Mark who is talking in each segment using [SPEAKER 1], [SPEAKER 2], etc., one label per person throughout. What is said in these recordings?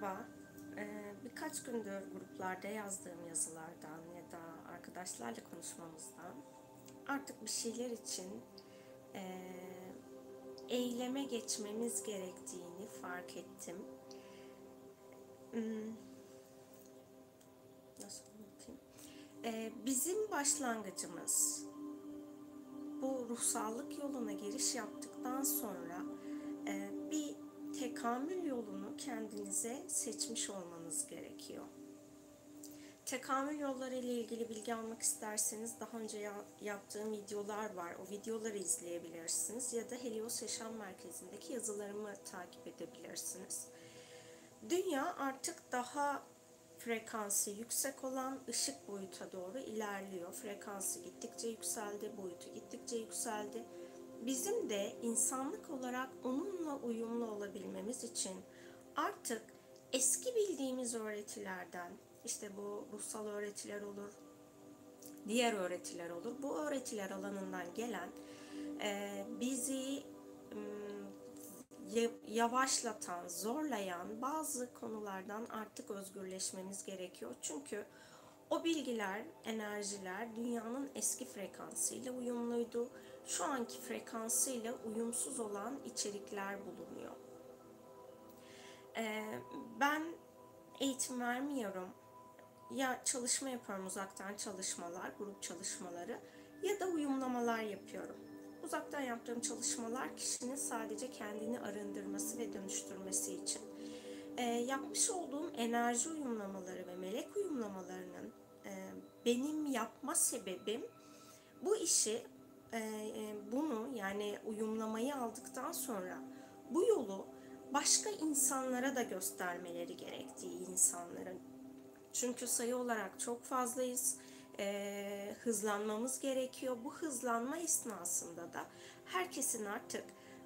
[SPEAKER 1] Merhaba. Ee, birkaç gündür gruplarda yazdığım yazılardan ya da arkadaşlarla konuşmamızdan artık bir şeyler için e, eyleme geçmemiz gerektiğini fark ettim. Hmm, nasıl anlatayım? Ee, bizim başlangıcımız bu ruhsallık yoluna giriş yaptıktan sonra e, bir tekamül kendinize seçmiş olmanız gerekiyor. Tekamül yolları ile ilgili bilgi almak isterseniz daha önce ya- yaptığım videolar var. O videoları izleyebilirsiniz ya da Helios Yaşam Merkezi'ndeki yazılarımı takip edebilirsiniz. Dünya artık daha frekansı yüksek olan ışık boyuta doğru ilerliyor. Frekansı gittikçe yükseldi, boyutu gittikçe yükseldi. Bizim de insanlık olarak onunla uyumlu olabilmemiz için artık eski bildiğimiz öğretilerden, işte bu ruhsal öğretiler olur, diğer öğretiler olur. Bu öğretiler alanından gelen e, bizi yavaşlatan, zorlayan bazı konulardan artık özgürleşmemiz gerekiyor. Çünkü o bilgiler, enerjiler dünyanın eski frekansıyla uyumluydu. Şu anki frekansıyla uyumsuz olan içerikler bulunuyor. Ee, ben eğitim vermiyorum. Ya çalışma yapıyorum uzaktan çalışmalar, grup çalışmaları ya da uyumlamalar yapıyorum. Uzaktan yaptığım çalışmalar kişinin sadece kendini arındırması ve dönüştürmesi için. Ee, yapmış olduğum enerji uyumlamaları ve melek uyumlamalarının e, benim yapma sebebim bu işi e, bunu yani uyumlamayı aldıktan sonra bu yolu başka insanlara da göstermeleri gerektiği insanların. Çünkü sayı olarak çok fazlayız. E, hızlanmamız gerekiyor. Bu hızlanma esnasında da herkesin artık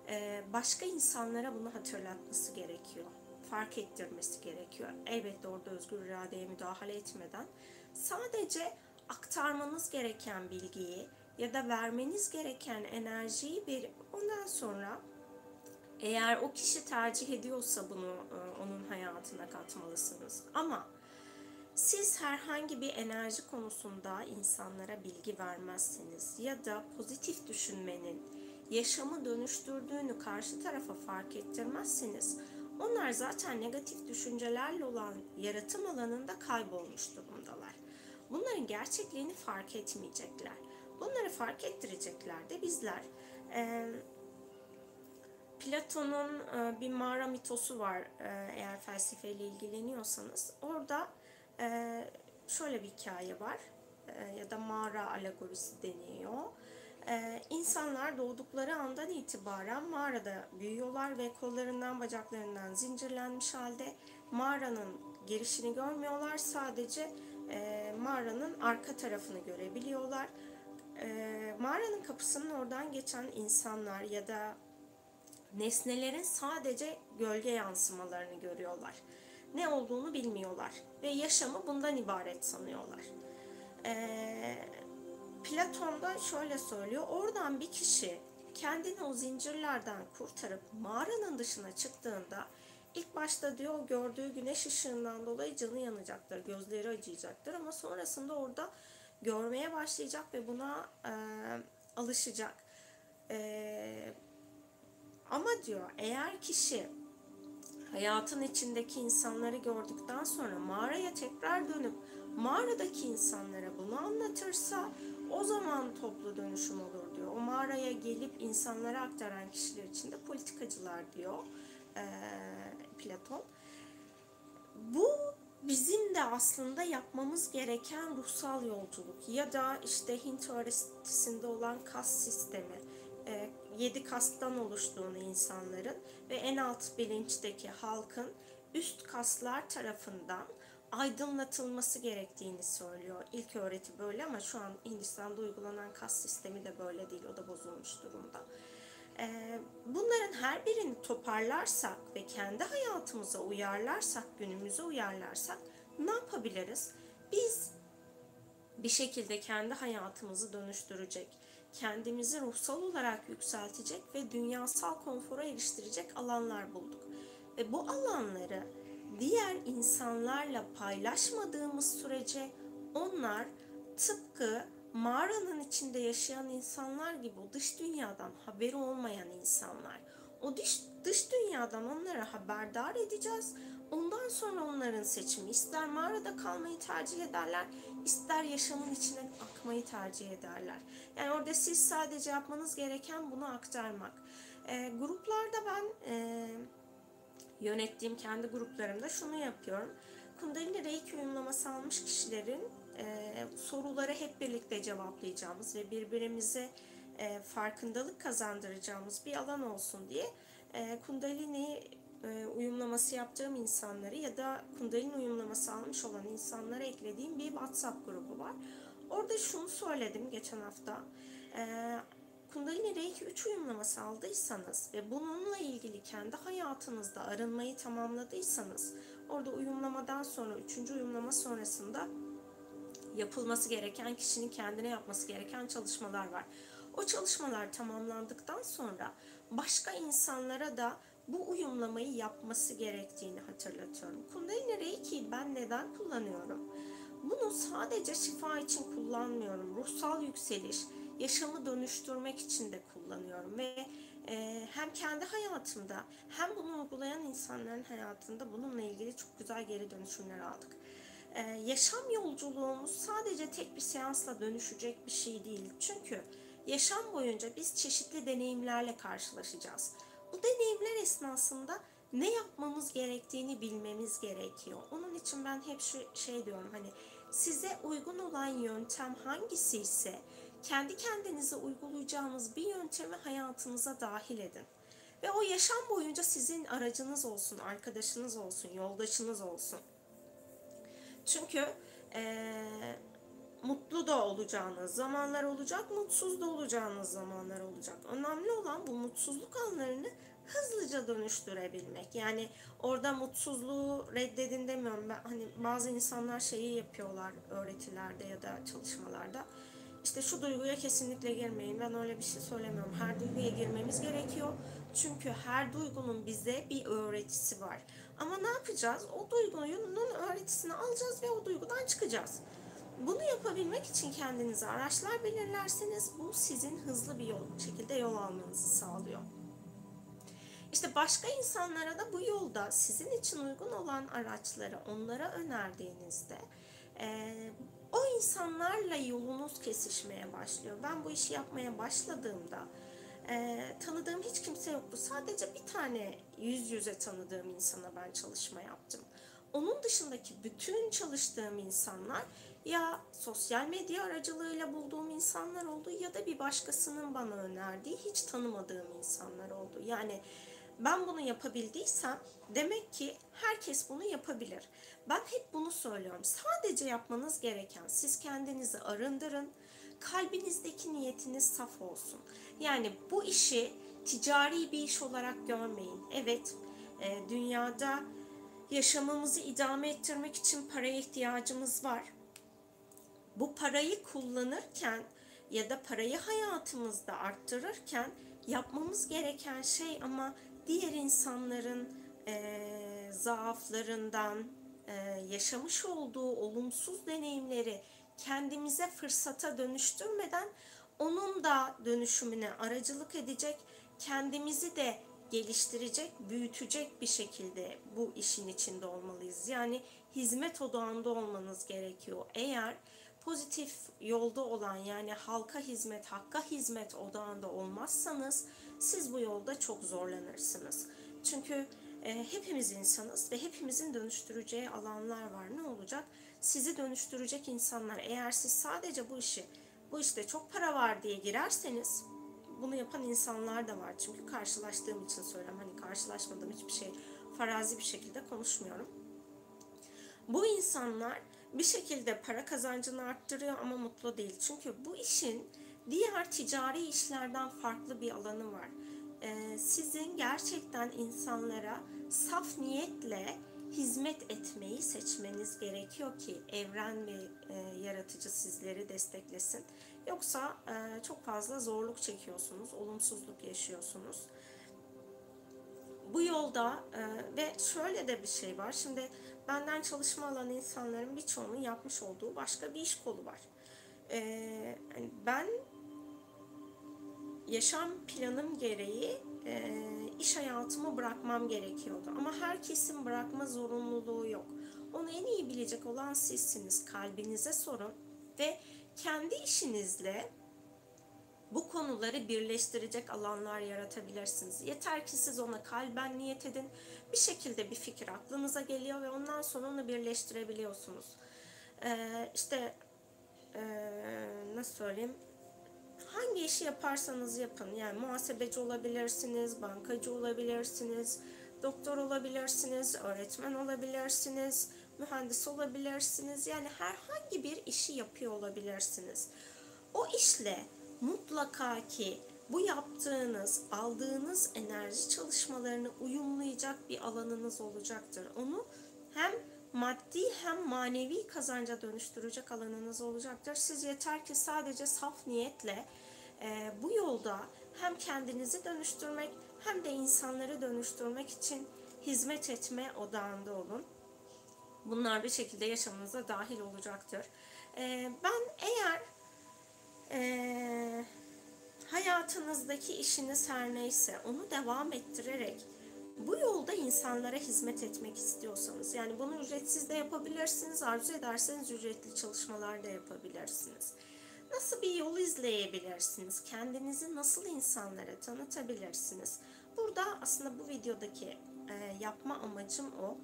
[SPEAKER 1] e, başka insanlara bunu hatırlatması gerekiyor. Fark ettirmesi gerekiyor. Elbette orada özgür iradeye müdahale etmeden sadece aktarmanız gereken bilgiyi ya da vermeniz gereken enerjiyi verip ondan sonra eğer o kişi tercih ediyorsa bunu e, onun hayatına katmalısınız. Ama siz herhangi bir enerji konusunda insanlara bilgi vermezseniz ya da pozitif düşünmenin yaşamı dönüştürdüğünü karşı tarafa fark ettirmezseniz onlar zaten negatif düşüncelerle olan yaratım alanında kaybolmuş durumdalar. Bunların gerçekliğini fark etmeyecekler. Bunları fark ettirecekler de bizler. Ee, Platon'un e, bir mağara mitosu var e, eğer felsefeyle ilgileniyorsanız. Orada e, şöyle bir hikaye var ya da mağara alegorisi deniyor. E, insanlar doğdukları andan itibaren mağarada büyüyorlar ve kollarından bacaklarından zincirlenmiş halde mağaranın girişini görmüyorlar. Sadece mağaranın arka tarafını görebiliyorlar. Mağaranın kapısının oradan geçen insanlar ya da nesnelerin sadece gölge yansımalarını görüyorlar. Ne olduğunu bilmiyorlar ve yaşamı bundan ibaret sanıyorlar. Ee, Platon da şöyle söylüyor, oradan bir kişi kendini o zincirlerden kurtarıp mağaranın dışına çıktığında ilk başta diyor gördüğü güneş ışığından dolayı canı yanacaktır, gözleri acıyacaktır ama sonrasında orada görmeye başlayacak ve buna e, alışacak. E, ama diyor eğer kişi hayatın içindeki insanları gördükten sonra mağaraya tekrar dönüp mağaradaki insanlara bunu anlatırsa o zaman toplu dönüşüm olur diyor. O mağaraya gelip insanlara aktaran kişiler için de politikacılar diyor ee, Platon. Bu bizim de aslında yapmamız gereken ruhsal yolculuk ya da işte Hint öğretisinde olan kas sistemi e, yedi kastan oluştuğunu insanların ve en alt bilinçteki halkın üst kaslar tarafından aydınlatılması gerektiğini söylüyor. İlk öğreti böyle ama şu an Hindistan'da uygulanan kas sistemi de böyle değil. O da bozulmuş durumda. E, bunların her birini toparlarsak ve kendi hayatımıza uyarlarsak, günümüze uyarlarsak ne yapabiliriz? Biz bir şekilde kendi hayatımızı dönüştürecek, kendimizi ruhsal olarak yükseltecek ve dünyasal konfora eriştirecek alanlar bulduk. Ve bu alanları diğer insanlarla paylaşmadığımız sürece onlar tıpkı mağaranın içinde yaşayan insanlar gibi o dış dünyadan haberi olmayan insanlar. O dış, dış dünyadan onlara haberdar edeceğiz. Ondan sonra onların seçimi ister mağarada kalmayı tercih ederler, ister yaşamın içine akmayı tercih ederler. Yani orada siz sadece yapmanız gereken bunu aktarmak. E, gruplarda ben e, yönettiğim kendi gruplarımda şunu yapıyorum. Kundalini Reiki uyumlaması almış kişilerin e, soruları hep birlikte cevaplayacağımız ve birbirimize e, farkındalık kazandıracağımız bir alan olsun diye e, Kundalini e, uyumlaması yaptığım insanları ya da Kundalini uyumlaması almış olan insanlara eklediğim bir WhatsApp grubu var. Orada şunu söyledim geçen hafta. E, Kundalini Reiki 3 uyumlaması aldıysanız ve bununla ilgili kendi hayatınızda arınmayı tamamladıysanız orada uyumlamadan sonra 3. uyumlama sonrasında yapılması gereken kişinin kendine yapması gereken çalışmalar var. O çalışmalar tamamlandıktan sonra başka insanlara da bu uyumlamayı yapması gerektiğini hatırlatıyorum. Kundalini Reiki'yi ben neden kullanıyorum? Bunu sadece şifa için kullanmıyorum. Ruhsal yükseliş, yaşamı dönüştürmek için de kullanıyorum ve e, hem kendi hayatımda hem bunu uygulayan insanların hayatında bununla ilgili çok güzel geri dönüşümler aldık. Ee, yaşam yolculuğumuz sadece tek bir seansla dönüşecek bir şey değil. Çünkü yaşam boyunca biz çeşitli deneyimlerle karşılaşacağız. Bu deneyimler esnasında ne yapmamız gerektiğini bilmemiz gerekiyor. Onun için ben hep şu şey diyorum hani size uygun olan yöntem hangisi ise kendi kendinize uygulayacağınız bir yöntemi hayatınıza dahil edin. Ve o yaşam boyunca sizin aracınız olsun, arkadaşınız olsun, yoldaşınız olsun. Çünkü e, mutlu da olacağınız zamanlar olacak, mutsuz da olacağınız zamanlar olacak. Önemli olan bu mutsuzluk anlarını hızlıca dönüştürebilmek. Yani orada mutsuzluğu reddedin demiyorum. Ben hani bazı insanlar şeyi yapıyorlar öğretilerde ya da çalışmalarda. İşte şu duyguya kesinlikle girmeyin. Ben öyle bir şey söylemiyorum. Her duyguya girmemiz gerekiyor. Çünkü her duygunun bize bir öğretisi var. Ama ne yapacağız? O duygunun öğretisini alacağız ve o duygudan çıkacağız. Bunu yapabilmek için kendinize araçlar belirlerseniz bu sizin hızlı bir yol, şekilde yol almanızı sağlıyor. İşte başka insanlara da bu yolda sizin için uygun olan araçları onlara önerdiğinizde e, o insanlarla yolunuz kesişmeye başlıyor. Ben bu işi yapmaya başladığımda e, tanıdığım hiç kimse yoktu. Sadece bir tane yüz yüze tanıdığım insana ben çalışma yaptım. Onun dışındaki bütün çalıştığım insanlar ya sosyal medya aracılığıyla bulduğum insanlar oldu ya da bir başkasının bana önerdiği hiç tanımadığım insanlar oldu. Yani ben bunu yapabildiysem demek ki herkes bunu yapabilir. Ben hep bunu söylüyorum. Sadece yapmanız gereken siz kendinizi arındırın. Kalbinizdeki niyetiniz saf olsun. Yani bu işi ticari bir iş olarak görmeyin. Evet, e, dünyada yaşamımızı idame ettirmek için paraya ihtiyacımız var. Bu parayı kullanırken ya da parayı hayatımızda arttırırken yapmamız gereken şey ama diğer insanların e, zaaflarından, e, yaşamış olduğu olumsuz deneyimleri kendimize fırsata dönüştürmeden onun da dönüşümüne aracılık edecek, kendimizi de geliştirecek, büyütecek bir şekilde bu işin içinde olmalıyız. Yani hizmet odağında olmanız gerekiyor. Eğer pozitif yolda olan yani halka hizmet, hakka hizmet odağında olmazsanız siz bu yolda çok zorlanırsınız. Çünkü e, hepimiz insanız ve hepimizin dönüştüreceği alanlar var. Ne olacak? Sizi dönüştürecek insanlar. Eğer siz sadece bu işi, bu işte çok para var diye girerseniz bunu yapan insanlar da var. Çünkü karşılaştığım için söylüyorum. Hani karşılaşmadığım hiçbir şey farazi bir şekilde konuşmuyorum. Bu insanlar bir şekilde para kazancını arttırıyor ama mutlu değil. Çünkü bu işin diğer ticari işlerden farklı bir alanı var. Ee, sizin gerçekten insanlara saf niyetle hizmet etmeyi seçmeniz gerekiyor ki evren ve e, yaratıcı sizleri desteklesin. Yoksa e, çok fazla zorluk çekiyorsunuz, olumsuzluk yaşıyorsunuz. Bu yolda e, ve şöyle de bir şey var. Şimdi benden çalışma alan insanların birçoğunun yapmış olduğu başka bir iş kolu var. E, hani ben yaşam planım gereği e, iş hayatımı bırakmam gerekiyordu. Ama herkesin bırakma zorunluluğu yok. Onu en iyi bilecek olan sizsiniz. Kalbinize sorun ve kendi işinizle bu konuları birleştirecek alanlar yaratabilirsiniz. Yeter ki siz ona kalben niyet edin. Bir şekilde bir fikir aklınıza geliyor ve ondan sonra onu birleştirebiliyorsunuz. Ee, işte ee, nasıl söyleyeyim? Hangi işi yaparsanız yapın. Yani muhasebeci olabilirsiniz, bankacı olabilirsiniz, doktor olabilirsiniz, öğretmen olabilirsiniz, mühendis olabilirsiniz. Yani herhangi bir işi yapıyor olabilirsiniz. O işle mutlaka ki bu yaptığınız, aldığınız enerji çalışmalarını uyumlayacak bir alanınız olacaktır. Onu hem maddi hem manevi kazanca dönüştürecek alanınız olacaktır. Siz yeter ki sadece saf niyetle e, bu yolda hem kendinizi dönüştürmek hem de insanları dönüştürmek için hizmet etme odağında olun. Bunlar bir şekilde yaşamınıza dahil olacaktır. E, ben eğer e, hayatınızdaki işiniz her neyse onu devam ettirerek bu yolda insanlara hizmet etmek istiyorsanız yani bunu ücretsiz de yapabilirsiniz arzu ederseniz ücretli çalışmalar da yapabilirsiniz. Nasıl bir yol izleyebilirsiniz? Kendinizi nasıl insanlara tanıtabilirsiniz? Burada aslında bu videodaki e, yapma amacım o.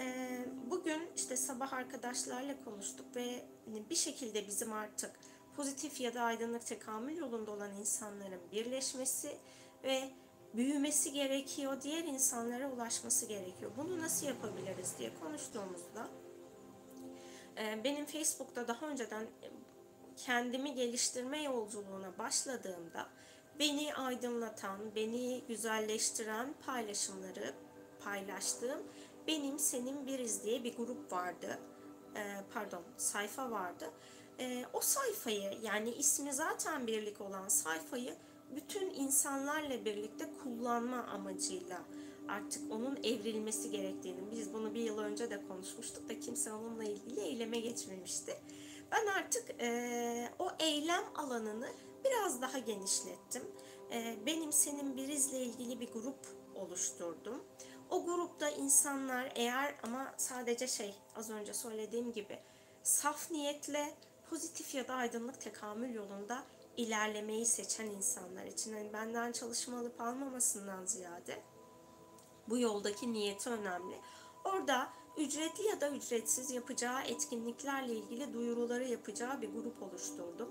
[SPEAKER 1] E, bugün işte sabah arkadaşlarla konuştuk ve bir şekilde bizim artık pozitif ya da aydınlık tekamül yolunda olan insanların birleşmesi ve büyümesi gerekiyor, diğer insanlara ulaşması gerekiyor. Bunu nasıl yapabiliriz diye konuştuğumuzda e, benim Facebook'ta daha önceden kendimi geliştirme yolculuğuna başladığımda beni aydınlatan, beni güzelleştiren paylaşımları paylaştığım benim senin biriz diye bir grup vardı. E, pardon sayfa vardı. E, o sayfayı yani ismi zaten birlik olan sayfayı bütün insanlarla birlikte kullanma amacıyla artık onun evrilmesi gerektiğini biz bunu bir yıl önce de konuşmuştuk da kimse onunla ilgili eyleme geçmemişti. Ben artık e, o eylem alanını biraz daha genişlettim. E, benim senin birizle ilgili bir grup oluşturdum. O grupta insanlar eğer ama sadece şey az önce söylediğim gibi saf niyetle pozitif ya da aydınlık tekamül yolunda ilerlemeyi seçen insanlar için hani benden çalışma alıp almamasından ziyade bu yoldaki niyeti önemli. Orada ücretli ya da ücretsiz yapacağı etkinliklerle ilgili duyuruları yapacağı bir grup oluşturdum.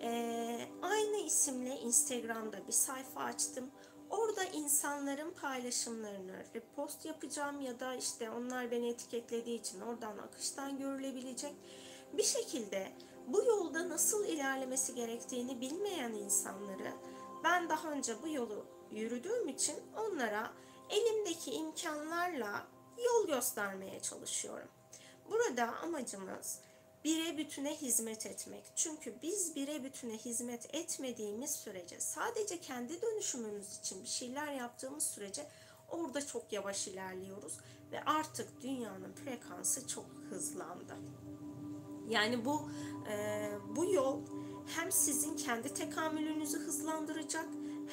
[SPEAKER 1] Ee, aynı isimle Instagram'da bir sayfa açtım. Orada insanların paylaşımlarını repost yapacağım ya da işte onlar beni etiketlediği için oradan akıştan görülebilecek bir şekilde bu yolda nasıl ilerlemesi gerektiğini bilmeyen insanları ben daha önce bu yolu yürüdüğüm için onlara elimdeki imkanlarla yol göstermeye çalışıyorum. Burada amacımız bire bütüne hizmet etmek. Çünkü biz bire bütüne hizmet etmediğimiz sürece sadece kendi dönüşümümüz için bir şeyler yaptığımız sürece orada çok yavaş ilerliyoruz ve artık dünyanın frekansı çok hızlandı. Yani bu e, bu yol hem sizin kendi tekamülünüzü hızlandıracak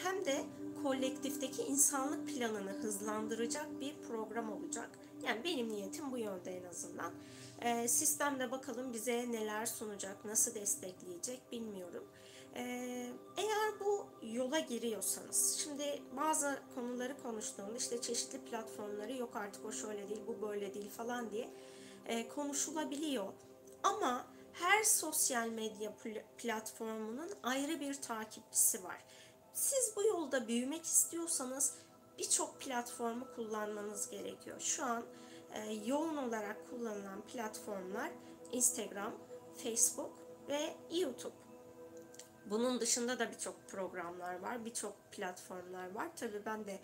[SPEAKER 1] hem de kolektifteki insanlık planını hızlandıracak bir program olacak. Yani benim niyetim bu yönde en azından. E, sistemde bakalım bize neler sunacak, nasıl destekleyecek bilmiyorum. E, eğer bu yola giriyorsanız, şimdi bazı konuları konuştuğumda işte çeşitli platformları yok artık o şöyle değil, bu böyle değil falan diye e, konuşulabiliyor. Ama her sosyal medya platformunun ayrı bir takipçisi var. Siz bu yolda büyümek istiyorsanız birçok platformu kullanmanız gerekiyor. Şu an e, yoğun olarak kullanılan platformlar Instagram, Facebook ve YouTube. Bunun dışında da birçok programlar var, birçok platformlar var. Tabii ben de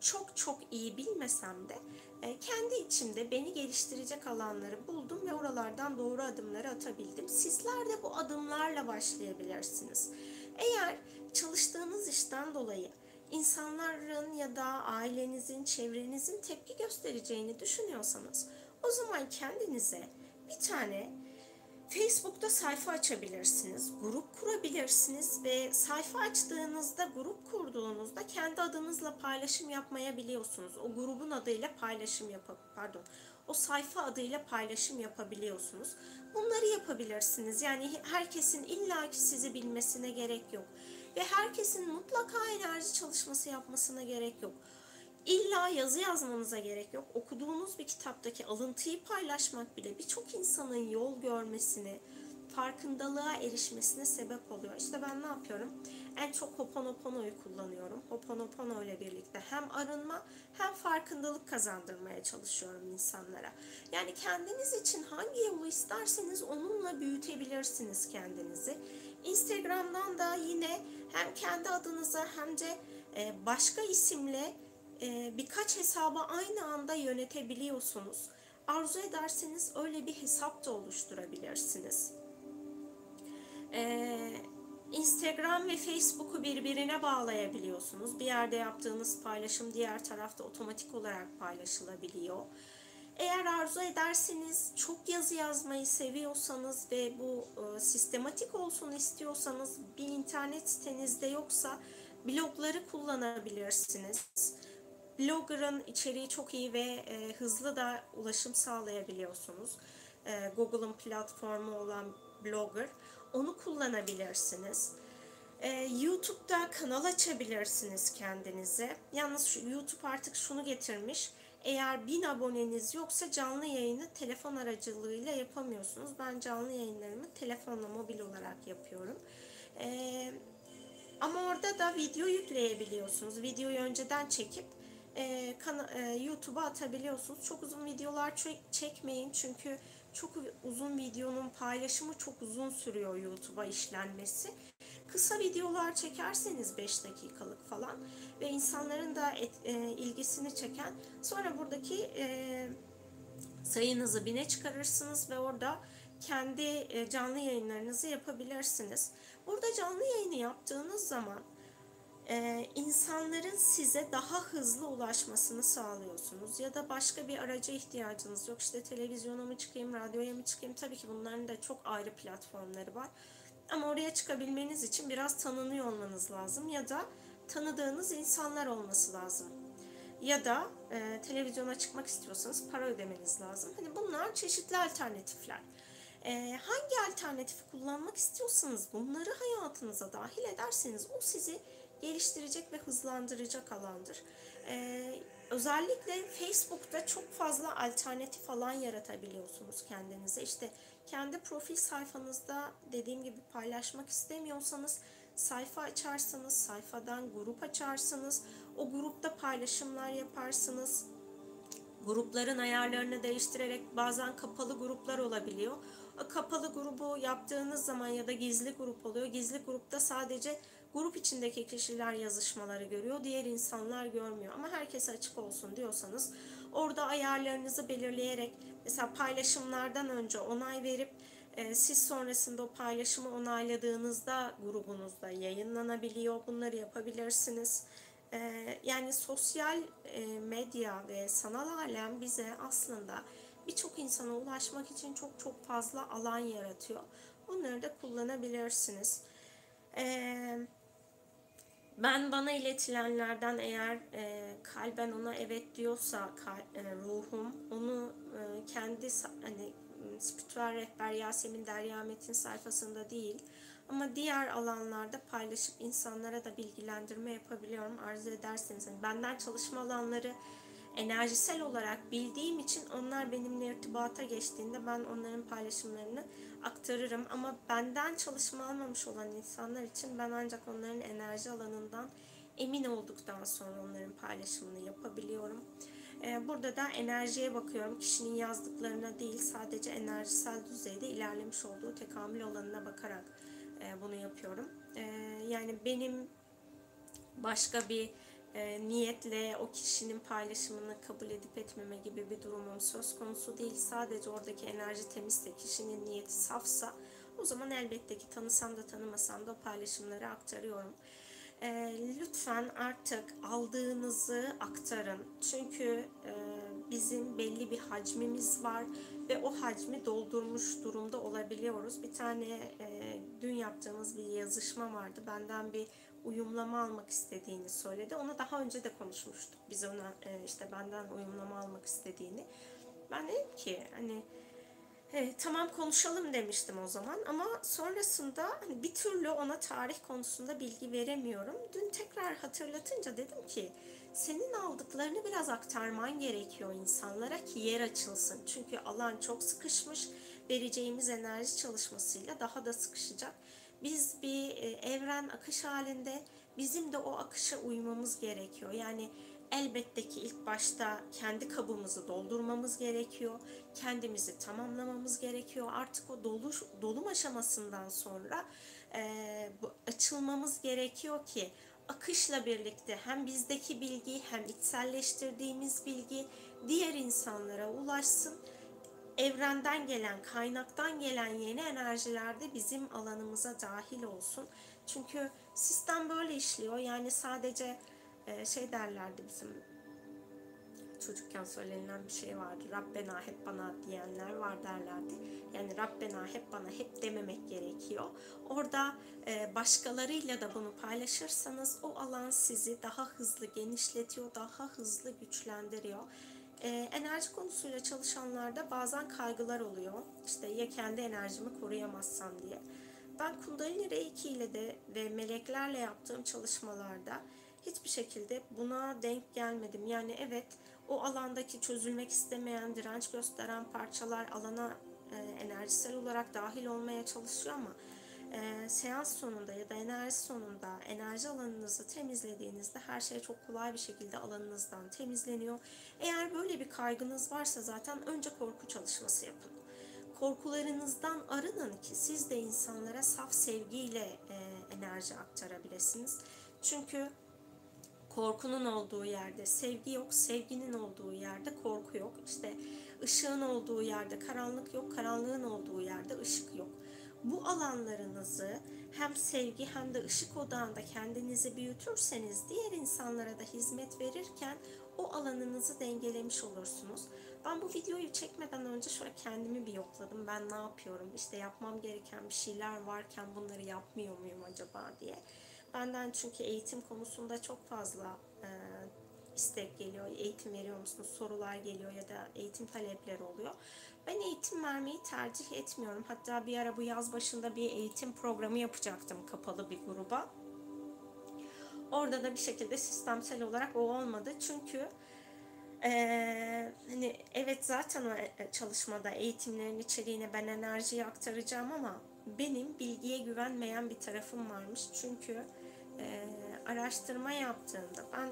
[SPEAKER 1] çok çok iyi bilmesem de e, kendi içimde beni geliştirecek alanları buldum ve oralardan doğru adımları atabildim. Sizler de bu adımlarla başlayabilirsiniz. Eğer çalıştığınız işten dolayı insanların ya da ailenizin, çevrenizin tepki göstereceğini düşünüyorsanız o zaman kendinize bir tane Facebook'ta sayfa açabilirsiniz, grup kurabilirsiniz ve sayfa açtığınızda, grup kurduğunuzda kendi adınızla paylaşım yapmayabiliyorsunuz. O grubun adıyla paylaşım yapıp, pardon, o sayfa adıyla paylaşım yapabiliyorsunuz. Bunları yapabilirsiniz. Yani herkesin illaki sizi bilmesine gerek yok. Ve herkesin mutlaka enerji çalışması yapmasına gerek yok. İlla yazı yazmanıza gerek yok. Okuduğunuz bir kitaptaki alıntıyı paylaşmak bile birçok insanın yol görmesini, farkındalığa erişmesine sebep oluyor. İşte ben ne yapıyorum? En çok Hoponopono'yu kullanıyorum. Hoponopono ile birlikte hem arınma hem farkındalık kazandırmaya çalışıyorum insanlara. Yani kendiniz için hangi yolu isterseniz onunla büyütebilirsiniz kendinizi. Instagram'dan da yine hem kendi adınıza hem de e, başka isimle birkaç hesabı aynı anda yönetebiliyorsunuz. Arzu ederseniz öyle bir hesap da oluşturabilirsiniz. Ee, Instagram ve Facebook'u birbirine bağlayabiliyorsunuz. Bir yerde yaptığınız paylaşım diğer tarafta otomatik olarak paylaşılabiliyor. Eğer arzu ederseniz çok yazı yazmayı seviyorsanız ve bu e, sistematik olsun istiyorsanız bir internet sitenizde yoksa blogları kullanabilirsiniz. Blogger'ın içeriği çok iyi ve e, hızlı da ulaşım sağlayabiliyorsunuz. E, Google'ın platformu olan Blogger. Onu kullanabilirsiniz. Ee, YouTube'da kanal açabilirsiniz kendinize. Yalnız şu YouTube artık şunu getirmiş. Eğer bin aboneniz yoksa canlı yayını telefon aracılığıyla yapamıyorsunuz. Ben canlı yayınlarımı telefonla mobil olarak yapıyorum. Ee, ama orada da video yükleyebiliyorsunuz. Videoyu önceden çekip e, e, YouTube'a atabiliyorsunuz. Çok uzun videolar çekmeyin çünkü çok uzun videonun paylaşımı çok uzun sürüyor YouTube'a işlenmesi. Kısa videolar çekerseniz 5 dakikalık falan ve insanların da et, e, ilgisini çeken sonra buradaki e, sayınızı bine çıkarırsınız ve orada kendi e, canlı yayınlarınızı yapabilirsiniz. Burada canlı yayını yaptığınız zaman e, insanların size daha hızlı ulaşmasını sağlıyorsunuz. Ya da başka bir araca ihtiyacınız yok. İşte televizyona mı çıkayım, radyoya mı çıkayım? Tabii ki bunların da çok ayrı platformları var. Ama oraya çıkabilmeniz için biraz tanınıyor olmanız lazım. Ya da tanıdığınız insanlar olması lazım. Ya da e, televizyona çıkmak istiyorsanız para ödemeniz lazım. Hani bunlar çeşitli alternatifler. E, hangi alternatifi kullanmak istiyorsanız bunları hayatınıza dahil ederseniz o sizi geliştirecek ve hızlandıracak alandır. Ee, özellikle Facebook'ta çok fazla alternatif alan yaratabiliyorsunuz kendinize. İşte kendi profil sayfanızda dediğim gibi paylaşmak istemiyorsanız sayfa açarsınız, sayfadan grup açarsınız, o grupta paylaşımlar yaparsınız. Grupların ayarlarını değiştirerek bazen kapalı gruplar olabiliyor. O kapalı grubu yaptığınız zaman ya da gizli grup oluyor. Gizli grupta sadece grup içindeki kişiler yazışmaları görüyor, diğer insanlar görmüyor. Ama herkese açık olsun diyorsanız orada ayarlarınızı belirleyerek mesela paylaşımlardan önce onay verip e, siz sonrasında o paylaşımı onayladığınızda grubunuzda yayınlanabiliyor. Bunları yapabilirsiniz. E, yani sosyal e, medya ve sanal alem bize aslında birçok insana ulaşmak için çok çok fazla alan yaratıyor. Bunları da kullanabilirsiniz. Eee ben bana iletilenlerden eğer e, kalben ona evet diyorsa kal, e, ruhum onu e, kendi hani spiritüel rehber Yasemin Derya Metin sayfasında değil ama diğer alanlarda paylaşıp insanlara da bilgilendirme yapabiliyorum arzu ederseniz. Yani benden çalışma alanları enerjisel olarak bildiğim için onlar benimle irtibata geçtiğinde ben onların paylaşımlarını aktarırım. Ama benden çalışma almamış olan insanlar için ben ancak onların enerji alanından emin olduktan sonra onların paylaşımını yapabiliyorum. Ee, burada da enerjiye bakıyorum. Kişinin yazdıklarına değil sadece enerjisel düzeyde ilerlemiş olduğu tekamül alanına bakarak e, bunu yapıyorum. Ee, yani benim başka bir e, niyetle o kişinin paylaşımını kabul edip etmeme gibi bir durumum söz konusu değil. Sadece oradaki enerji temizse, kişinin niyeti safsa o zaman elbette ki tanısam da tanımasam da o paylaşımları aktarıyorum. e, lütfen artık aldığınızı aktarın. Çünkü e, bizim belli bir hacmimiz var ve o hacmi doldurmuş durumda olabiliyoruz. Bir tane e, dün yaptığımız bir yazışma vardı. Benden bir uyumlama almak istediğini söyledi. Onu daha önce de konuşmuştuk. Biz ona e, işte benden uyumlama almak istediğini. Ben dedim ki hani e, tamam konuşalım demiştim o zaman ama sonrasında hani bir türlü ona tarih konusunda bilgi veremiyorum. Dün tekrar hatırlatınca dedim ki senin aldıklarını biraz aktarman gerekiyor insanlara ki yer açılsın. Çünkü alan çok sıkışmış. Vereceğimiz enerji çalışmasıyla daha da sıkışacak. Biz bir e, evren akış halinde bizim de o akışa uymamız gerekiyor. Yani elbette ki ilk başta kendi kabımızı doldurmamız gerekiyor. Kendimizi tamamlamamız gerekiyor. Artık o dolu, dolum aşamasından sonra e, açılmamız gerekiyor ki akışla birlikte hem bizdeki bilgi hem içselleştirdiğimiz bilgi diğer insanlara ulaşsın. Evrenden gelen, kaynaktan gelen yeni enerjiler de bizim alanımıza dahil olsun. Çünkü sistem böyle işliyor. Yani sadece e, şey derlerdi bizim çocukken söylenilen bir şey vardı. Rabbena hep bana diyenler var derlerdi. Yani Rabbena hep bana hep dememek gerekiyor. Orada e, başkalarıyla da bunu paylaşırsanız o alan sizi daha hızlı genişletiyor, daha hızlı güçlendiriyor. E, enerji konusuyla çalışanlarda bazen kaygılar oluyor. İşte ya kendi enerjimi koruyamazsam diye. Ben Kundalini Reiki ile de ve meleklerle yaptığım çalışmalarda hiçbir şekilde buna denk gelmedim. Yani evet o alandaki çözülmek istemeyen, direnç gösteren parçalar alana e, enerjisel olarak dahil olmaya çalışıyor ama e, seans sonunda ya da enerji sonunda enerji alanınızı temizlediğinizde her şey çok kolay bir şekilde alanınızdan temizleniyor. Eğer böyle bir kaygınız varsa zaten önce korku çalışması yapın. Korkularınızdan arının ki siz de insanlara saf sevgiyle e, enerji aktarabilirsiniz. Çünkü korkunun olduğu yerde sevgi yok, sevginin olduğu yerde korku yok. İşte ışığın olduğu yerde karanlık yok, karanlığın olduğu yerde ışık yok. Bu alanlarınızı hem sevgi hem de ışık odağında kendinizi büyütürseniz diğer insanlara da hizmet verirken o alanınızı dengelemiş olursunuz. Ben bu videoyu çekmeden önce şöyle kendimi bir yokladım. Ben ne yapıyorum? İşte yapmam gereken bir şeyler varken bunları yapmıyor muyum acaba diye. Benden çünkü eğitim konusunda çok fazla e, istek geliyor. Eğitim veriyor musunuz? Sorular geliyor ya da eğitim talepleri oluyor. Ben eğitim vermeyi tercih etmiyorum. Hatta bir ara bu yaz başında bir eğitim programı yapacaktım kapalı bir gruba. Orada da bir şekilde sistemsel olarak o olmadı. Çünkü ee, hani evet zaten o e, çalışmada eğitimlerin içeriğine ben enerjiyi aktaracağım ama benim bilgiye güvenmeyen bir tarafım varmış. Çünkü e, araştırma yaptığımda ben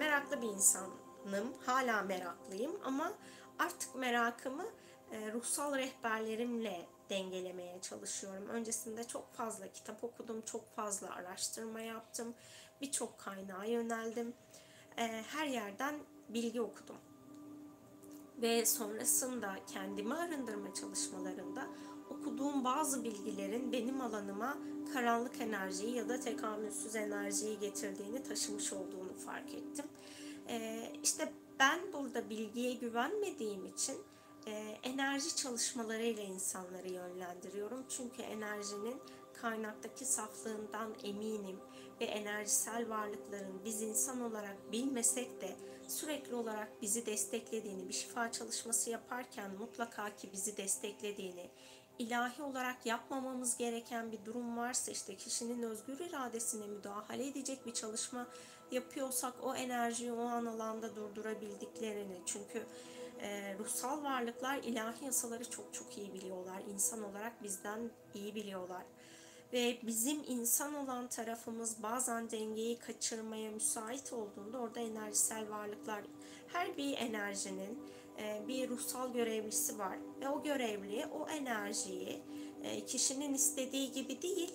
[SPEAKER 1] meraklı bir insanım. Hala meraklıyım ama artık merakımı e, ruhsal rehberlerimle dengelemeye çalışıyorum. Öncesinde çok fazla kitap okudum, çok fazla araştırma yaptım, birçok kaynağa yöneldim. E, her yerden bilgi okudum. Ve sonrasında kendimi arındırma çalışmalarında okuduğum bazı bilgilerin benim alanıma karanlık enerjiyi ya da tekamülsüz enerjiyi getirdiğini taşımış olduğunu fark ettim. Ee, işte ben burada bilgiye güvenmediğim için e, enerji çalışmalarıyla insanları yönlendiriyorum. Çünkü enerjinin kaynaktaki saflığından eminim ve enerjisel varlıkların biz insan olarak bilmesek de sürekli olarak bizi desteklediğini, bir şifa çalışması yaparken mutlaka ki bizi desteklediğini, ilahi olarak yapmamamız gereken bir durum varsa işte kişinin özgür iradesine müdahale edecek bir çalışma yapıyorsak o enerjiyi o an alanda durdurabildiklerini çünkü e, ruhsal varlıklar ilahi yasaları çok çok iyi biliyorlar. İnsan olarak bizden iyi biliyorlar. Ve bizim insan olan tarafımız bazen dengeyi kaçırmaya müsait olduğunda orada enerjisel varlıklar her bir enerjinin bir ruhsal görevlisi var ve o görevli o enerjiyi e, kişinin istediği gibi değil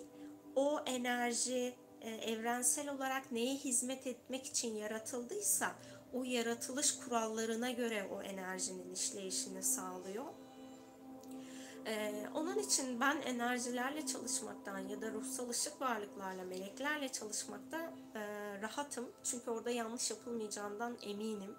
[SPEAKER 1] o enerji e, evrensel olarak neye hizmet etmek için yaratıldıysa o yaratılış kurallarına göre o enerjinin işleyişini sağlıyor. Onun için ben enerjilerle çalışmaktan ya da ruhsal ışık varlıklarla, meleklerle çalışmakta e, rahatım. Çünkü orada yanlış yapılmayacağından eminim.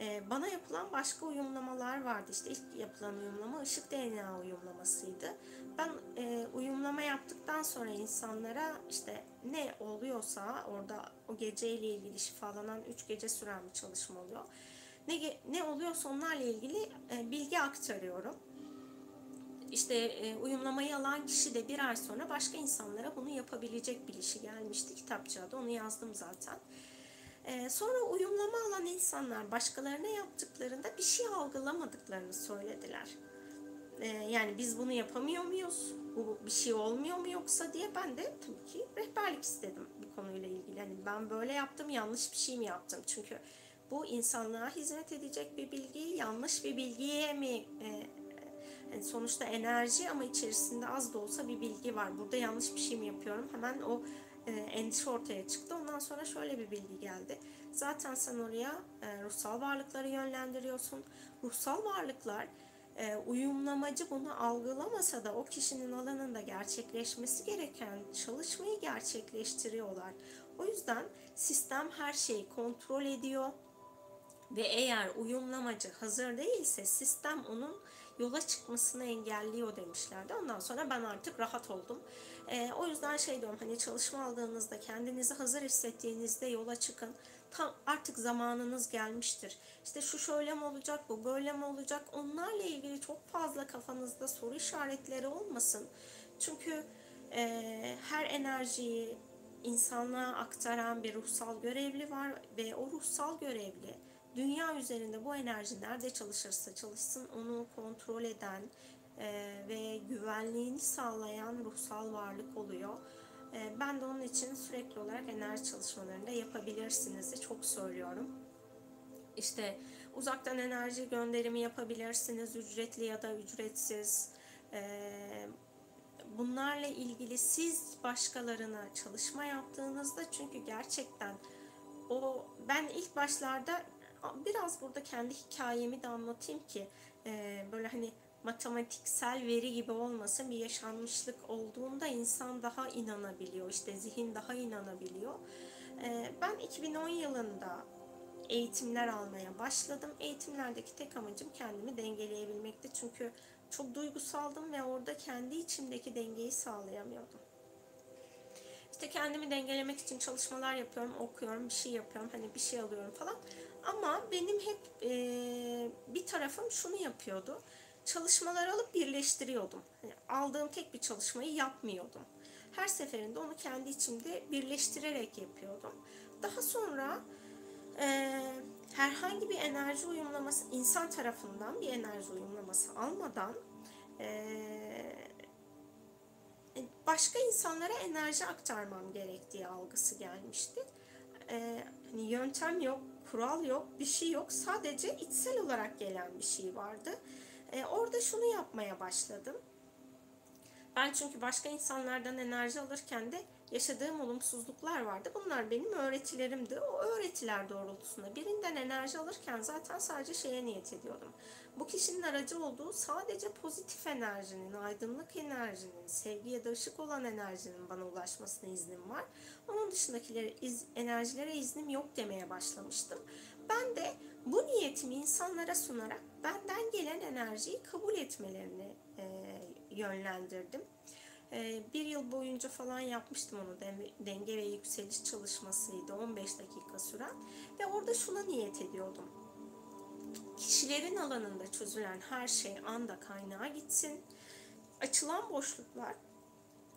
[SPEAKER 1] Ee, bana yapılan başka uyumlamalar vardı. İşte ilk yapılan uyumlama ışık DNA uyumlamasıydı. Ben e, uyumlama yaptıktan sonra insanlara işte ne oluyorsa orada o geceyle ilgili şifalanan 3 gece süren bir çalışma oluyor. Ne, ne oluyorsa onlarla ilgili e, bilgi aktarıyorum işte e, uyumlamayı alan kişi de bir ay sonra başka insanlara bunu yapabilecek bilişi gelmişti kitapçığa da onu yazdım zaten. E, sonra uyumlama alan insanlar başkalarına yaptıklarında bir şey algılamadıklarını söylediler. E, yani biz bunu yapamıyor muyuz? Bu bir şey olmuyor mu yoksa diye ben de tabii ki rehberlik istedim bu konuyla ilgili. Yani ben böyle yaptım yanlış bir şey mi yaptım? Çünkü bu insanlığa hizmet edecek bir bilgi yanlış bir bilgiye mi e, yani sonuçta enerji ama içerisinde az da olsa bir bilgi var. Burada yanlış bir şey mi yapıyorum? Hemen o e, endişe ortaya çıktı. Ondan sonra şöyle bir bilgi geldi. Zaten sen oraya e, ruhsal varlıkları yönlendiriyorsun. Ruhsal varlıklar e, uyumlamacı bunu algılamasa da o kişinin alanında gerçekleşmesi gereken çalışmayı gerçekleştiriyorlar. O yüzden sistem her şeyi kontrol ediyor ve eğer uyumlamacı hazır değilse sistem onun yola çıkmasını engelliyor demişlerdi. Ondan sonra ben artık rahat oldum. E, o yüzden şey diyorum hani çalışma aldığınızda kendinizi hazır hissettiğinizde yola çıkın. Tam artık zamanınız gelmiştir. İşte şu şöyle mi olacak, bu böyle mi olacak? Onlarla ilgili çok fazla kafanızda soru işaretleri olmasın. Çünkü e, her enerjiyi insanlığa aktaran bir ruhsal görevli var ve o ruhsal görevli dünya üzerinde bu enerji nerede çalışırsa çalışsın onu kontrol eden e, ve güvenliğini sağlayan ruhsal varlık oluyor. E, ben de onun için sürekli olarak enerji çalışmalarında yapabilirsiniz de çok söylüyorum. İşte uzaktan enerji gönderimi yapabilirsiniz ücretli ya da ücretsiz. E, bunlarla ilgili siz başkalarına çalışma yaptığınızda çünkü gerçekten o ben ilk başlarda biraz burada kendi hikayemi de anlatayım ki e, böyle hani matematiksel veri gibi olmasın bir yaşanmışlık olduğunda insan daha inanabiliyor işte zihin daha inanabiliyor. E, ben 2010 yılında eğitimler almaya başladım. Eğitimlerdeki tek amacım kendimi dengeleyebilmekti. Çünkü çok duygusaldım ve orada kendi içimdeki dengeyi sağlayamıyordum. İşte kendimi dengelemek için çalışmalar yapıyorum, okuyorum, bir şey yapıyorum, hani bir şey alıyorum falan. Ama benim hep e, bir tarafım şunu yapıyordu. Çalışmaları alıp birleştiriyordum. Yani aldığım tek bir çalışmayı yapmıyordum. Her seferinde onu kendi içimde birleştirerek yapıyordum. Daha sonra e, herhangi bir enerji uyumlaması, insan tarafından bir enerji uyumlaması almadan e, başka insanlara enerji aktarmam gerektiği algısı gelmişti. E, hani yöntem yok, kural yok, bir şey yok. Sadece içsel olarak gelen bir şey vardı. E, orada şunu yapmaya başladım. Ben çünkü başka insanlardan enerji alırken de yaşadığım olumsuzluklar vardı. Bunlar benim öğretilerimdi. O öğretiler doğrultusunda birinden enerji alırken zaten sadece şeye niyet ediyordum. Bu kişinin aracı olduğu sadece pozitif enerjinin, aydınlık enerjinin, sevgi ya da ışık olan enerjinin bana ulaşmasına iznim var. Onun dışındakilere iz, enerjilere iznim yok demeye başlamıştım. Ben de bu niyetimi insanlara sunarak benden gelen enerjiyi kabul etmelerini e, yönlendirdim. E, bir yıl boyunca falan yapmıştım onu denge ve yükseliş çalışmasıydı 15 dakika süren ve orada şuna niyet ediyordum kişilerin alanında çözülen her şey anda kaynağa gitsin. Açılan boşluklar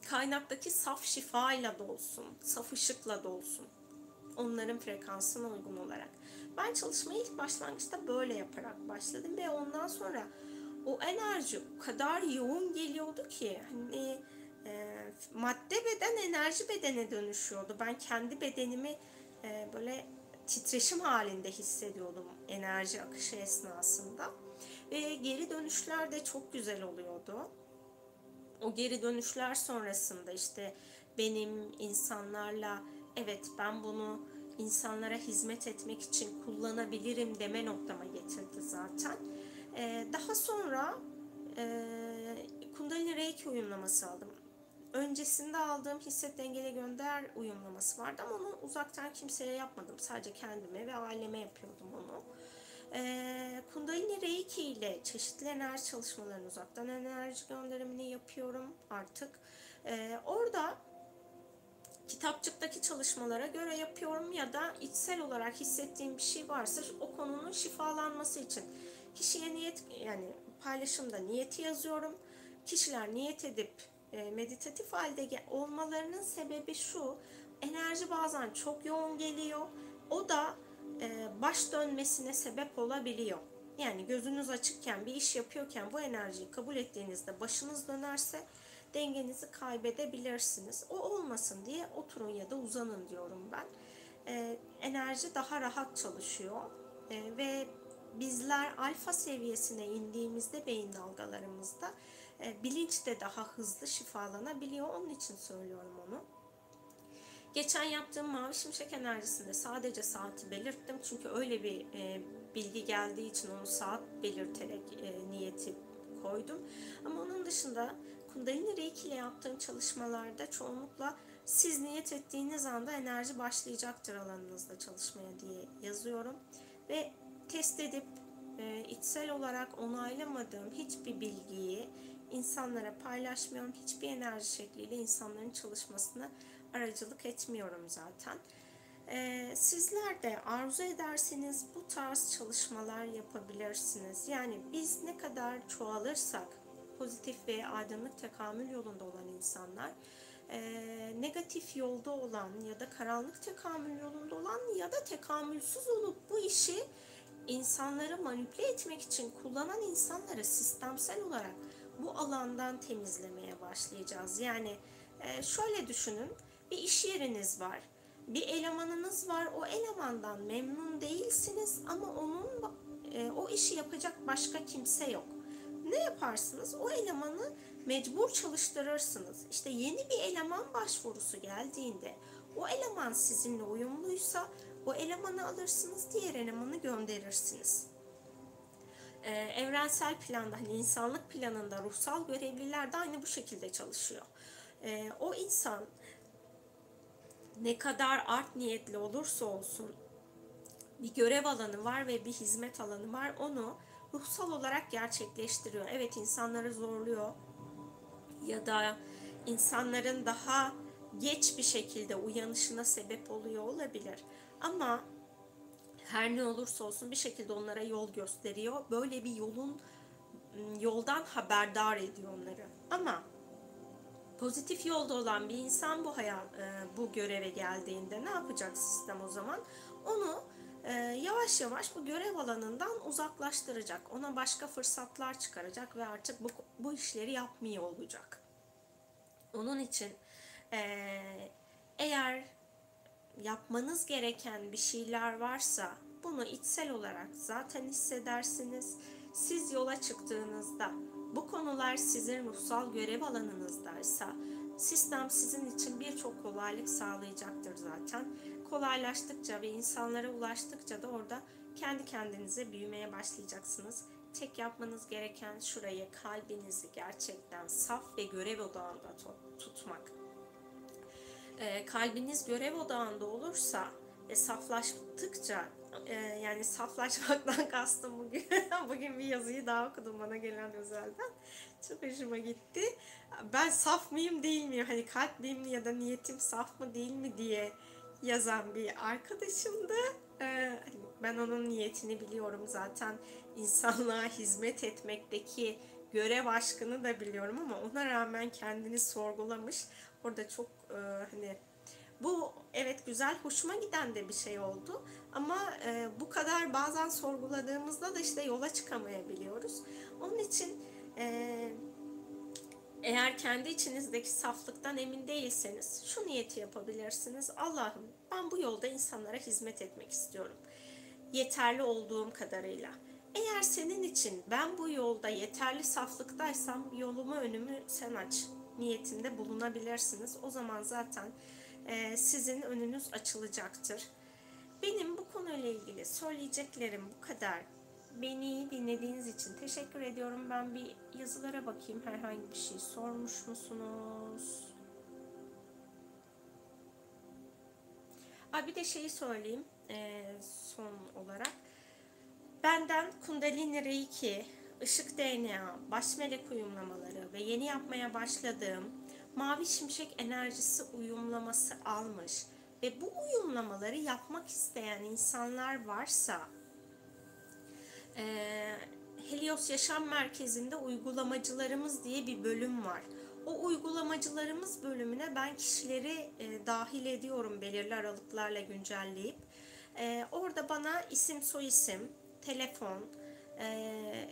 [SPEAKER 1] kaynaktaki saf şifayla dolsun, saf ışıkla dolsun. Onların frekansına uygun olarak. Ben çalışmayı ilk başlangıçta böyle yaparak başladım ve ondan sonra o enerji o kadar yoğun geliyordu ki hani e, madde beden enerji bedene dönüşüyordu. Ben kendi bedenimi e, böyle titreşim halinde hissediyordum enerji akışı esnasında. Ve geri dönüşler de çok güzel oluyordu. O geri dönüşler sonrasında işte benim insanlarla evet ben bunu insanlara hizmet etmek için kullanabilirim deme noktama getirdi zaten. Ee, daha sonra e, Kundalini Reiki uyumlaması aldım. Öncesinde aldığım hisset dengele gönder uyumlaması vardı ama onu uzaktan kimseye yapmadım. Sadece kendime ve aileme yapıyordum onu. Ee, Kundalini Reiki ile çeşitli enerji çalışmalarını uzaktan enerji gönderimini yapıyorum artık. Ee, orada kitapçıktaki çalışmalara göre yapıyorum ya da içsel olarak hissettiğim bir şey varsa o konunun şifalanması için kişiye niyet yani paylaşımda niyeti yazıyorum. Kişiler niyet edip e, meditatif halde olmalarının sebebi şu. Enerji bazen çok yoğun geliyor. O da e, baş dönmesine sebep olabiliyor. Yani gözünüz açıkken bir iş yapıyorken bu enerjiyi kabul ettiğinizde başınız dönerse dengenizi kaybedebilirsiniz. O olmasın diye oturun ya da uzanın diyorum ben. E, enerji daha rahat çalışıyor e, ve bizler alfa seviyesine indiğimizde beyin dalgalarımızda e, bilinç de daha hızlı şifalanabiliyor. Onun için söylüyorum onu. Geçen yaptığım mavi şimşek enerjisinde sadece saati belirttim. Çünkü öyle bir e, bilgi geldiği için onu saat belirterek e, niyeti koydum. Ama onun dışında Kundalini Reiki ile yaptığım çalışmalarda çoğunlukla siz niyet ettiğiniz anda enerji başlayacaktır alanınızda çalışmaya diye yazıyorum. Ve test edip e, içsel olarak onaylamadığım hiçbir bilgiyi insanlara paylaşmıyorum. Hiçbir enerji şekliyle insanların çalışmasına aracılık etmiyorum zaten. Ee, sizler de arzu ederseniz bu tarz çalışmalar yapabilirsiniz. Yani biz ne kadar çoğalırsak pozitif ve aydınlık tekamül yolunda olan insanlar e, negatif yolda olan ya da karanlık tekamül yolunda olan ya da tekamülsüz olup bu işi insanları manipüle etmek için kullanan insanları sistemsel olarak bu alandan temizlemeye başlayacağız. Yani e, şöyle düşünün bir iş yeriniz var. Bir elemanınız var. O elemandan memnun değilsiniz ama onun e, o işi yapacak başka kimse yok. Ne yaparsınız? O elemanı mecbur çalıştırırsınız. İşte yeni bir eleman başvurusu geldiğinde o eleman sizinle uyumluysa o elemanı alırsınız, diğer elemanı gönderirsiniz. Ee, evrensel planda, hani insanlık planında ruhsal görevliler de aynı bu şekilde çalışıyor. Ee, o insan ne kadar art niyetli olursa olsun bir görev alanı var ve bir hizmet alanı var. Onu ruhsal olarak gerçekleştiriyor. Evet insanları zorluyor ya da insanların daha geç bir şekilde uyanışına sebep oluyor olabilir. Ama her ne olursa olsun bir şekilde onlara yol gösteriyor. Böyle bir yolun yoldan haberdar ediyor onları. Ama pozitif yolda olan bir insan bu hayal, e, bu göreve geldiğinde ne yapacak sistem o zaman? Onu e, yavaş yavaş bu görev alanından uzaklaştıracak. Ona başka fırsatlar çıkaracak ve artık bu, bu işleri yapmıyor olacak. Onun için eğer yapmanız gereken bir şeyler varsa bunu içsel olarak zaten hissedersiniz. Siz yola çıktığınızda bu konular sizin ruhsal görev alanınızdaysa sistem sizin için birçok kolaylık sağlayacaktır zaten. Kolaylaştıkça ve insanlara ulaştıkça da orada kendi kendinize büyümeye başlayacaksınız. Tek yapmanız gereken şurayı kalbinizi gerçekten saf ve görev odağında tutmak. Ee, kalbiniz görev odağında olursa ve saflaştıkça e, yani saflaşmaktan kastım bugün. bugün bir yazıyı daha okudum bana gelen özelden. Çok hoşuma gitti. Ben saf mıyım değil miyim? Hani kalbim ya da niyetim saf mı değil mi diye yazan bir arkadaşımdı. Ee, ben onun niyetini biliyorum zaten. insanlığa hizmet etmekteki görev aşkını da biliyorum ama ona rağmen kendini sorgulamış. Orada çok e, hani bu evet güzel, hoşuma giden de bir şey oldu. Ama e, bu kadar bazen sorguladığımızda da işte yola çıkamayabiliyoruz. Onun için e, eğer kendi içinizdeki saflıktan emin değilseniz şu niyeti yapabilirsiniz. Allah'ım ben bu yolda insanlara hizmet etmek istiyorum. Yeterli olduğum kadarıyla. Eğer senin için ben bu yolda yeterli saflıktaysam yolumu önümü sen aç niyetinde bulunabilirsiniz. O zaman zaten e, sizin önünüz açılacaktır. Benim bu konuyla ilgili söyleyeceklerim bu kadar. Beni dinlediğiniz için teşekkür ediyorum. Ben bir yazılara bakayım. Herhangi bir şey sormuş musunuz? Aa, bir de şeyi söyleyeyim e, son olarak. Benden Kundalini Reiki, Işık DNA, Baş Melek uyumlamaları ve yeni yapmaya başladığım Mavi Şimşek enerjisi uyumlaması almış ve bu uyumlamaları yapmak isteyen insanlar varsa e, Helios Yaşam Merkezi'nde uygulamacılarımız diye bir bölüm var. O uygulamacılarımız bölümüne ben kişileri e, dahil ediyorum belirli aralıklarla güncelleyip. E, orada bana isim soyisim, telefon, e,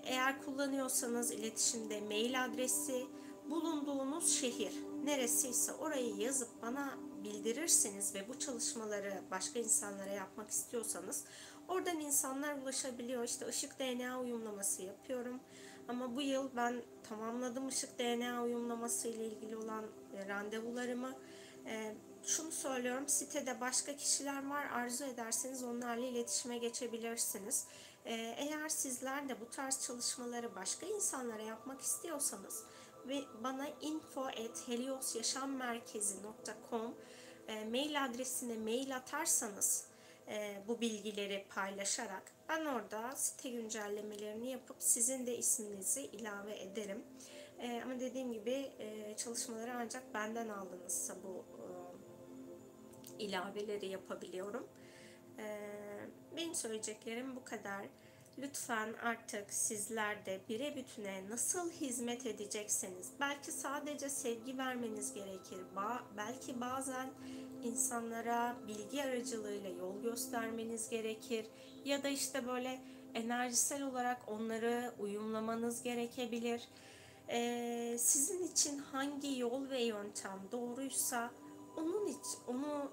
[SPEAKER 1] eğer kullanıyorsanız iletişimde mail adresi, bulunduğunuz şehir neresiyse orayı yazıp bana bildirirsiniz ve bu çalışmaları başka insanlara yapmak istiyorsanız oradan insanlar ulaşabiliyor. İşte ışık DNA uyumlaması yapıyorum. Ama bu yıl ben tamamladım ışık DNA uyumlaması ile ilgili olan e, randevularımı. E, şunu söylüyorum sitede başka kişiler var arzu ederseniz onlarla iletişime geçebilirsiniz. E, eğer sizler de bu tarz çalışmaları başka insanlara yapmak istiyorsanız ve bana info at heliosyaşammerkezi.com e, mail adresine mail atarsanız e, bu bilgileri paylaşarak ben orada site güncellemelerini yapıp sizin de isminizi ilave ederim. E, ama dediğim gibi çalışmaları ancak benden aldığınızsa bu ilaveleri yapabiliyorum. E, benim söyleyeceklerim bu kadar. Lütfen artık sizler de bire bütüne nasıl hizmet edecekseniz, belki sadece sevgi vermeniz gerekir, ba belki bazen insanlara bilgi aracılığıyla yol göstermeniz gerekir ya da işte böyle enerjisel olarak onları uyumlamanız gerekebilir. Ee, sizin için hangi yol ve yöntem doğruysa onun iç, onu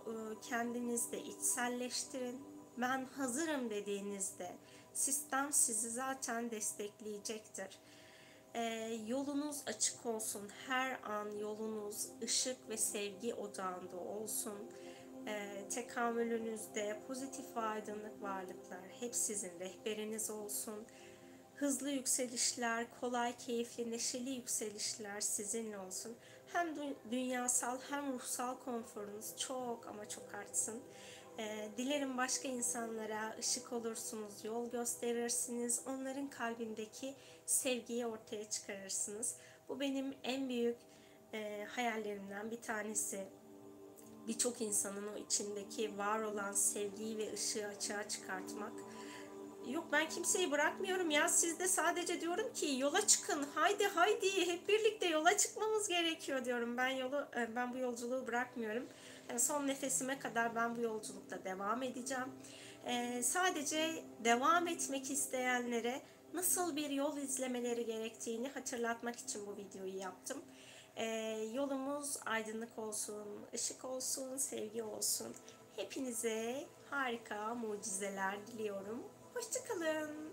[SPEAKER 1] kendinizde içselleştirin. Ben hazırım dediğinizde sistem sizi zaten destekleyecektir. Ee, yolunuz açık olsun. Her an yolunuz ışık ve sevgi odağında olsun. Ee, tekamülünüzde pozitif aydınlık varlıklar hep sizin rehberiniz olsun. Hızlı yükselişler, kolay, keyifli, neşeli yükselişler sizinle olsun. Hem dünyasal hem ruhsal konforunuz çok ama çok artsın. Ee, dilerim başka insanlara ışık olursunuz, yol gösterirsiniz, onların kalbindeki sevgiyi ortaya çıkarırsınız. Bu benim en büyük e, hayallerimden bir tanesi. Birçok insanın o içindeki var olan sevgiyi ve ışığı açığa çıkartmak. Yok ben kimseyi bırakmıyorum ya sizde sadece diyorum ki yola çıkın haydi haydi hep birlikte yola çıkmamız gerekiyor diyorum ben yolu e, ben bu yolculuğu bırakmıyorum son nefesime kadar ben bu yolculukta devam edeceğim. Ee, sadece devam etmek isteyenlere nasıl bir yol izlemeleri gerektiğini hatırlatmak için bu videoyu yaptım. Ee, yolumuz aydınlık olsun ışık olsun sevgi olsun. Hepinize harika mucizeler diliyorum. Hoşçakalın.